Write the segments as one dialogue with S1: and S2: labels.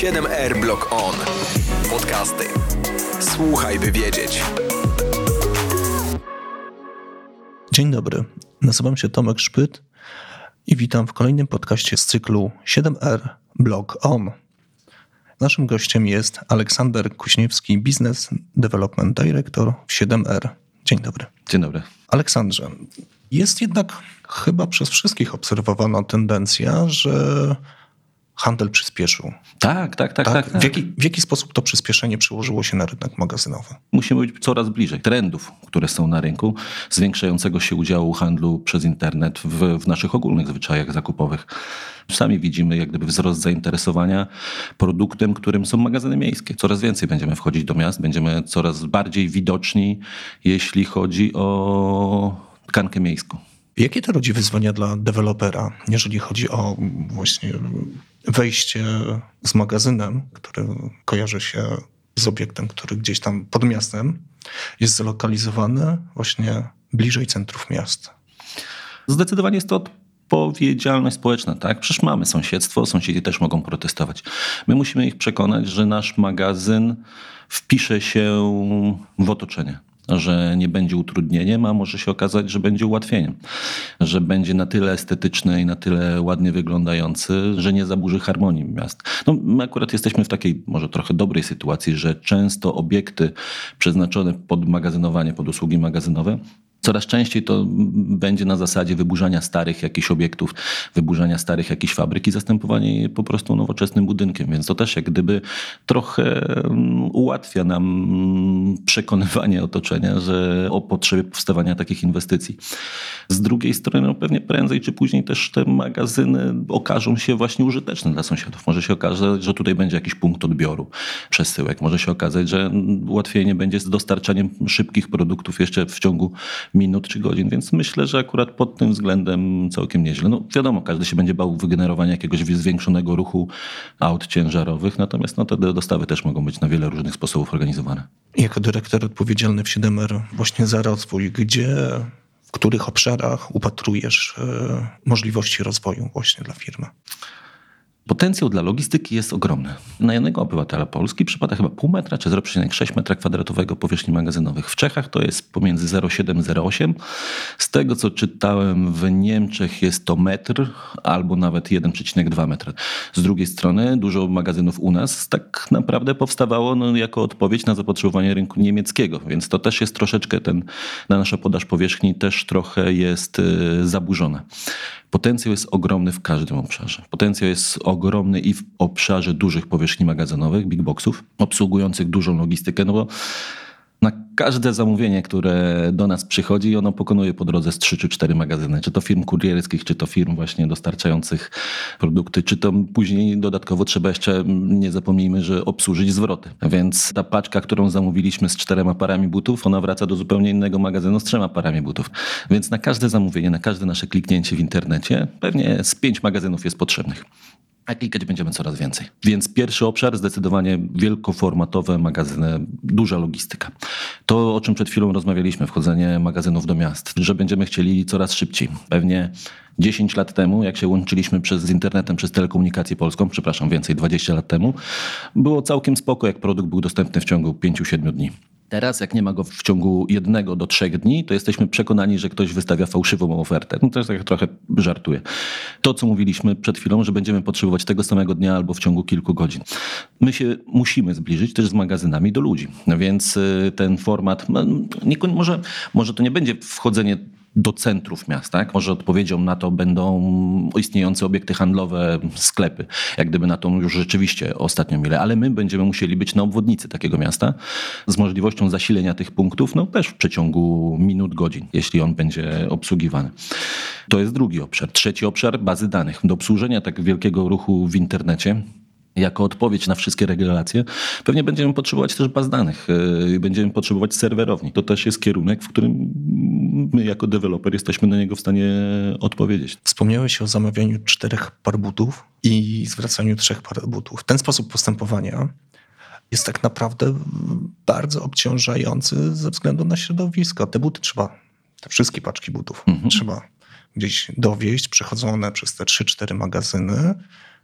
S1: 7R Block On. Podcasty. Słuchaj, by wiedzieć.
S2: Dzień dobry. Nazywam się Tomek Szpyt i witam w kolejnym podcaście z cyklu 7R Block On. Naszym gościem jest Aleksander Kuśniewski, Business Development Director w 7R. Dzień dobry.
S3: Dzień dobry.
S2: Aleksandrze, jest jednak chyba przez wszystkich obserwowana tendencja, że handel przyspieszył.
S3: Tak, tak, tak. tak, tak.
S2: W, jaki, w jaki sposób to przyspieszenie przełożyło się na rynek magazynowy?
S3: Musimy być coraz bliżej trendów, które są na rynku, zwiększającego się udziału handlu przez internet w, w naszych ogólnych zwyczajach zakupowych. Sami widzimy jak gdyby wzrost zainteresowania produktem, którym są magazyny miejskie. Coraz więcej będziemy wchodzić do miast, będziemy coraz bardziej widoczni, jeśli chodzi o tkankę miejską.
S2: Jakie to rodzi wyzwania dla dewelopera, jeżeli chodzi o właśnie wejście z magazynem, który kojarzy się z obiektem, który gdzieś tam pod miastem jest zlokalizowany właśnie bliżej centrów miast?
S3: Zdecydowanie jest to odpowiedzialność społeczna, tak? Przecież mamy sąsiedztwo, sąsiedzi też mogą protestować. My musimy ich przekonać, że nasz magazyn wpisze się w otoczenie że nie będzie utrudnieniem, a może się okazać, że będzie ułatwieniem. Że będzie na tyle estetyczny i na tyle ładnie wyglądający, że nie zaburzy harmonii miast. No, my akurat jesteśmy w takiej może trochę dobrej sytuacji, że często obiekty przeznaczone pod magazynowanie, pod usługi magazynowe Coraz częściej to będzie na zasadzie wyburzania starych jakichś obiektów, wyburzania starych jakichś fabryk i zastępowanie je po prostu nowoczesnym budynkiem. Więc to też jak gdyby trochę mm, ułatwia nam przekonywanie otoczenia, że o potrzebie powstawania takich inwestycji. Z drugiej strony no pewnie prędzej czy później też te magazyny okażą się właśnie użyteczne dla sąsiadów. Może się okazać, że tutaj będzie jakiś punkt odbioru przesyłek. Może się okazać, że łatwiej będzie z dostarczaniem szybkich produktów jeszcze w ciągu minut czy godzin, więc myślę, że akurat pod tym względem całkiem nieźle. No wiadomo, każdy się będzie bał wygenerowania jakiegoś zwiększonego ruchu aut ciężarowych, natomiast no, te dostawy też mogą być na wiele różnych sposobów organizowane.
S2: Jako dyrektor odpowiedzialny w 7R właśnie za rozwój, gdzie w których obszarach upatrujesz e, możliwości rozwoju właśnie dla firmy?
S3: Potencjał dla logistyki jest ogromny. Na jednego obywatela Polski przypada chyba pół metra czy 0,6 metra kwadratowego powierzchni magazynowych. W Czechach to jest pomiędzy 0,7-0,8. Z tego co czytałem w Niemczech jest to metr albo nawet 1,2 metra. Z drugiej strony dużo magazynów u nas tak naprawdę powstawało no, jako odpowiedź na zapotrzebowanie rynku niemieckiego, więc to też jest troszeczkę ten, na nasza podaż powierzchni też trochę jest y, zaburzona. Potencjał jest ogromny w każdym obszarze. Potencjał jest ogromny i w obszarze dużych powierzchni magazynowych, big boxów, obsługujących dużą logistykę, no bo na każde zamówienie, które do nas przychodzi, ono pokonuje po drodze z 3 czy 4 magazyny. Czy to firm kurierskich, czy to firm właśnie dostarczających produkty, czy to później dodatkowo trzeba jeszcze, nie zapomnijmy, że obsłużyć zwroty. Więc ta paczka, którą zamówiliśmy z czterema parami butów, ona wraca do zupełnie innego magazynu z trzema parami butów. Więc na każde zamówienie, na każde nasze kliknięcie w internecie, pewnie z pięć magazynów jest potrzebnych a klikać będziemy coraz więcej. Więc pierwszy obszar zdecydowanie wielkoformatowe magazyny, duża logistyka. To, o czym przed chwilą rozmawialiśmy, wchodzenie magazynów do miast, że będziemy chcieli coraz szybciej. Pewnie 10 lat temu, jak się łączyliśmy przez, z internetem, przez telekomunikację polską, przepraszam, więcej, 20 lat temu, było całkiem spoko, jak produkt był dostępny w ciągu 5-7 dni. Teraz, jak nie ma go w ciągu jednego do trzech dni, to jesteśmy przekonani, że ktoś wystawia fałszywą ofertę. No to jest tak trochę żartuję. To, co mówiliśmy przed chwilą, że będziemy potrzebować tego samego dnia albo w ciągu kilku godzin. My się musimy zbliżyć też z magazynami do ludzi. Więc y, ten format, no, może, może to nie będzie wchodzenie do centrów miast. Tak? Może odpowiedzią na to będą istniejące obiekty handlowe, sklepy, jak gdyby na tą już rzeczywiście ostatnią milę, ale my będziemy musieli być na obwodnicy takiego miasta z możliwością zasilenia tych punktów no też w przeciągu minut, godzin, jeśli on będzie obsługiwany. To jest drugi obszar. Trzeci obszar bazy danych. Do obsłużenia tak wielkiego ruchu w internecie jako odpowiedź na wszystkie regulacje, pewnie będziemy potrzebować też baz danych, y, będziemy potrzebować serwerowni. To też jest kierunek, w którym my jako deweloper jesteśmy na niego w stanie odpowiedzieć.
S2: Wspomniałeś o zamawianiu czterech par butów i zwracaniu trzech par butów. Ten sposób postępowania jest tak naprawdę bardzo obciążający ze względu na środowisko. Te buty trzeba, te wszystkie paczki butów mhm. trzeba gdzieś dowieść, przechodzą one przez te 3-4 magazyny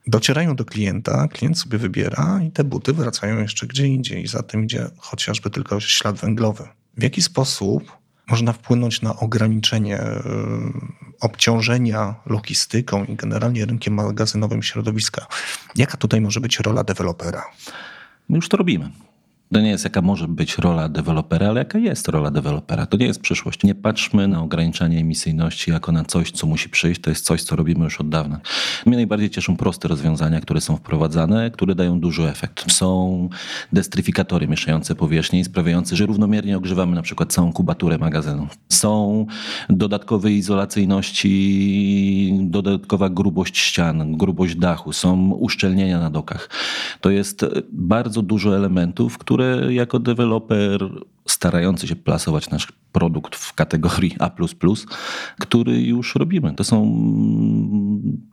S2: docierają do klienta, klient sobie wybiera i te buty wracają jeszcze gdzie indziej. Za tym idzie chociażby tylko ślad węglowy. W jaki sposób można wpłynąć na ograniczenie e, obciążenia logistyką i generalnie rynkiem magazynowym środowiska? Jaka tutaj może być rola dewelopera?
S3: My już to robimy. To nie jest jaka może być rola dewelopera, ale jaka jest rola dewelopera. To nie jest przyszłość. Nie patrzmy na ograniczanie emisyjności jako na coś, co musi przyjść. To jest coś, co robimy już od dawna. Mnie najbardziej cieszą proste rozwiązania, które są wprowadzane, które dają duży efekt. Są destryfikatory mieszające powierzchnie i sprawiające, że równomiernie ogrzewamy na przykład całą kubaturę magazynu. Są dodatkowe izolacyjności, dodatkowa grubość ścian, grubość dachu, są uszczelnienia na dokach. To jest bardzo dużo elementów, które które jako deweloper starający się plasować nasz produkt w kategorii A, który już robimy. To są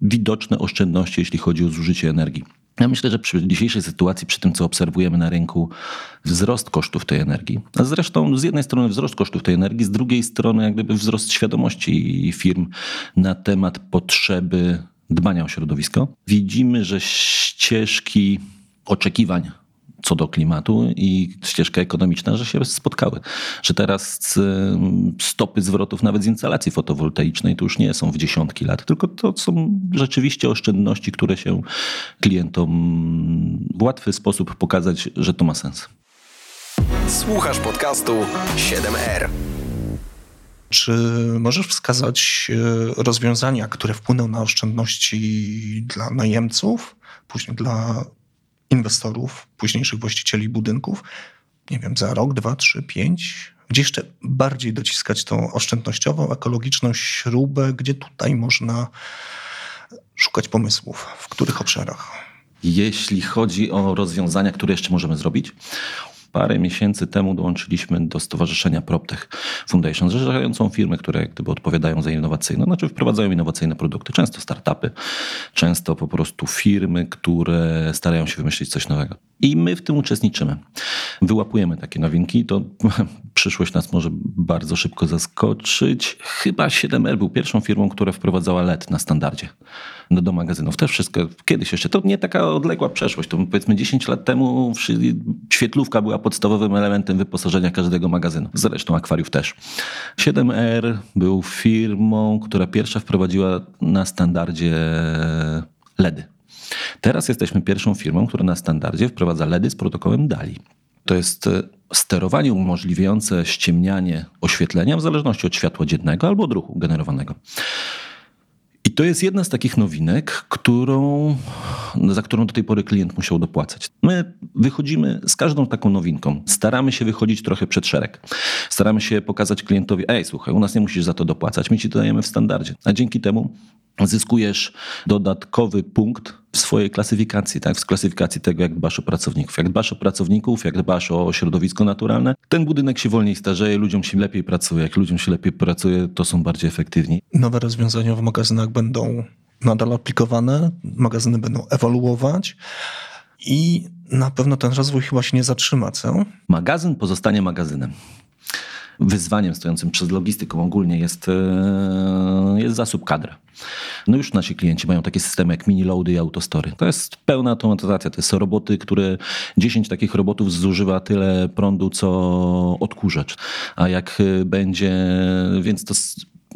S3: widoczne oszczędności, jeśli chodzi o zużycie energii. Ja myślę, że przy dzisiejszej sytuacji, przy tym co obserwujemy na rynku, wzrost kosztów tej energii, a zresztą z jednej strony wzrost kosztów tej energii, z drugiej strony jak gdyby wzrost świadomości firm na temat potrzeby dbania o środowisko, widzimy, że ścieżki oczekiwań co do klimatu i ścieżka ekonomiczna, że się spotkały. Że teraz stopy zwrotów nawet z instalacji fotowoltaicznej to już nie są w dziesiątki lat, tylko to są rzeczywiście oszczędności, które się klientom w łatwy sposób pokazać, że to ma sens.
S1: Słuchasz podcastu 7R.
S2: Czy możesz wskazać e, rozwiązania, które wpłyną na oszczędności dla najemców, później dla inwestorów, późniejszych właścicieli budynków, nie wiem, za rok, dwa, trzy, pięć, gdzie jeszcze bardziej dociskać tą oszczędnościową, ekologiczną śrubę, gdzie tutaj można szukać pomysłów, w których obszarach?
S3: Jeśli chodzi o rozwiązania, które jeszcze możemy zrobić, parę miesięcy temu dołączyliśmy do Stowarzyszenia PropTech Foundation, zrzeszającą firmy, które jak gdyby odpowiadają za innowacyjne, znaczy wprowadzają innowacyjne produkty, często startupy, często po prostu firmy, które starają się wymyślić coś nowego. I my w tym uczestniczymy. Wyłapujemy takie nowinki, to przyszłość nas może bardzo szybko zaskoczyć. Chyba 7R był pierwszą firmą, która wprowadzała LED na standardzie do, do magazynów. Też wszystko kiedyś jeszcze. To nie taka odległa przeszłość. To powiedzmy 10 lat temu świetlówka była podstawowym elementem wyposażenia każdego magazynu. Zresztą akwariów też. 7R był firmą, która pierwsza wprowadziła na standardzie LEDy. Teraz jesteśmy pierwszą firmą, która na standardzie wprowadza LEDy z protokołem DALI. To jest e, sterowanie umożliwiające ściemnianie oświetlenia w zależności od światła dziennego albo od ruchu generowanego. To jest jedna z takich nowinek, którą, za którą do tej pory klient musiał dopłacać. My wychodzimy z każdą taką nowinką. Staramy się wychodzić trochę przed szereg. Staramy się pokazać klientowi, ej, słuchaj, u nas nie musisz za to dopłacać, my ci to dajemy w standardzie. A dzięki temu zyskujesz dodatkowy punkt w swojej klasyfikacji, tak? w klasyfikacji tego, jak dbasz o pracowników. Jak dbasz o pracowników, jak dbasz o środowisko naturalne, ten budynek się wolniej starzeje, ludziom się lepiej pracuje. Jak ludziom się lepiej pracuje, to są bardziej efektywni.
S2: Nowe rozwiązania w magazynach będą nadal aplikowane, magazyny będą ewoluować i na pewno ten rozwój chyba się nie zatrzyma, co?
S3: Magazyn pozostanie magazynem wyzwaniem stojącym przed logistyką ogólnie jest, e, jest zasób kadr. No już nasi klienci mają takie systemy jak mini loady i autostory. To jest pełna automatyzacja. To są roboty, które 10 takich robotów zużywa tyle prądu, co odkurzacz. A jak będzie, więc to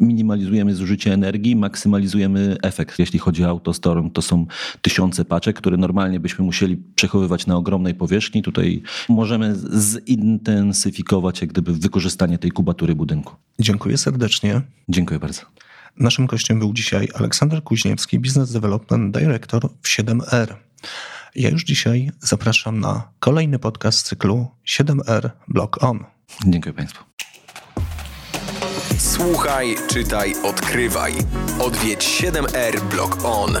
S3: minimalizujemy zużycie energii, maksymalizujemy efekt. Jeśli chodzi o autostorm, to są tysiące paczek, które normalnie byśmy musieli przechowywać na ogromnej powierzchni. Tutaj możemy zintensyfikować jak gdyby wykorzystanie tej kubatury budynku.
S2: Dziękuję serdecznie.
S3: Dziękuję bardzo.
S2: Naszym gościem był dzisiaj Aleksander Kuźniewski, Business Development Director w 7R. Ja już dzisiaj zapraszam na kolejny podcast z cyklu 7R Block On.
S3: Dziękuję Państwu.
S1: Słuchaj, czytaj, odkrywaj. Odwiedź 7R Block On.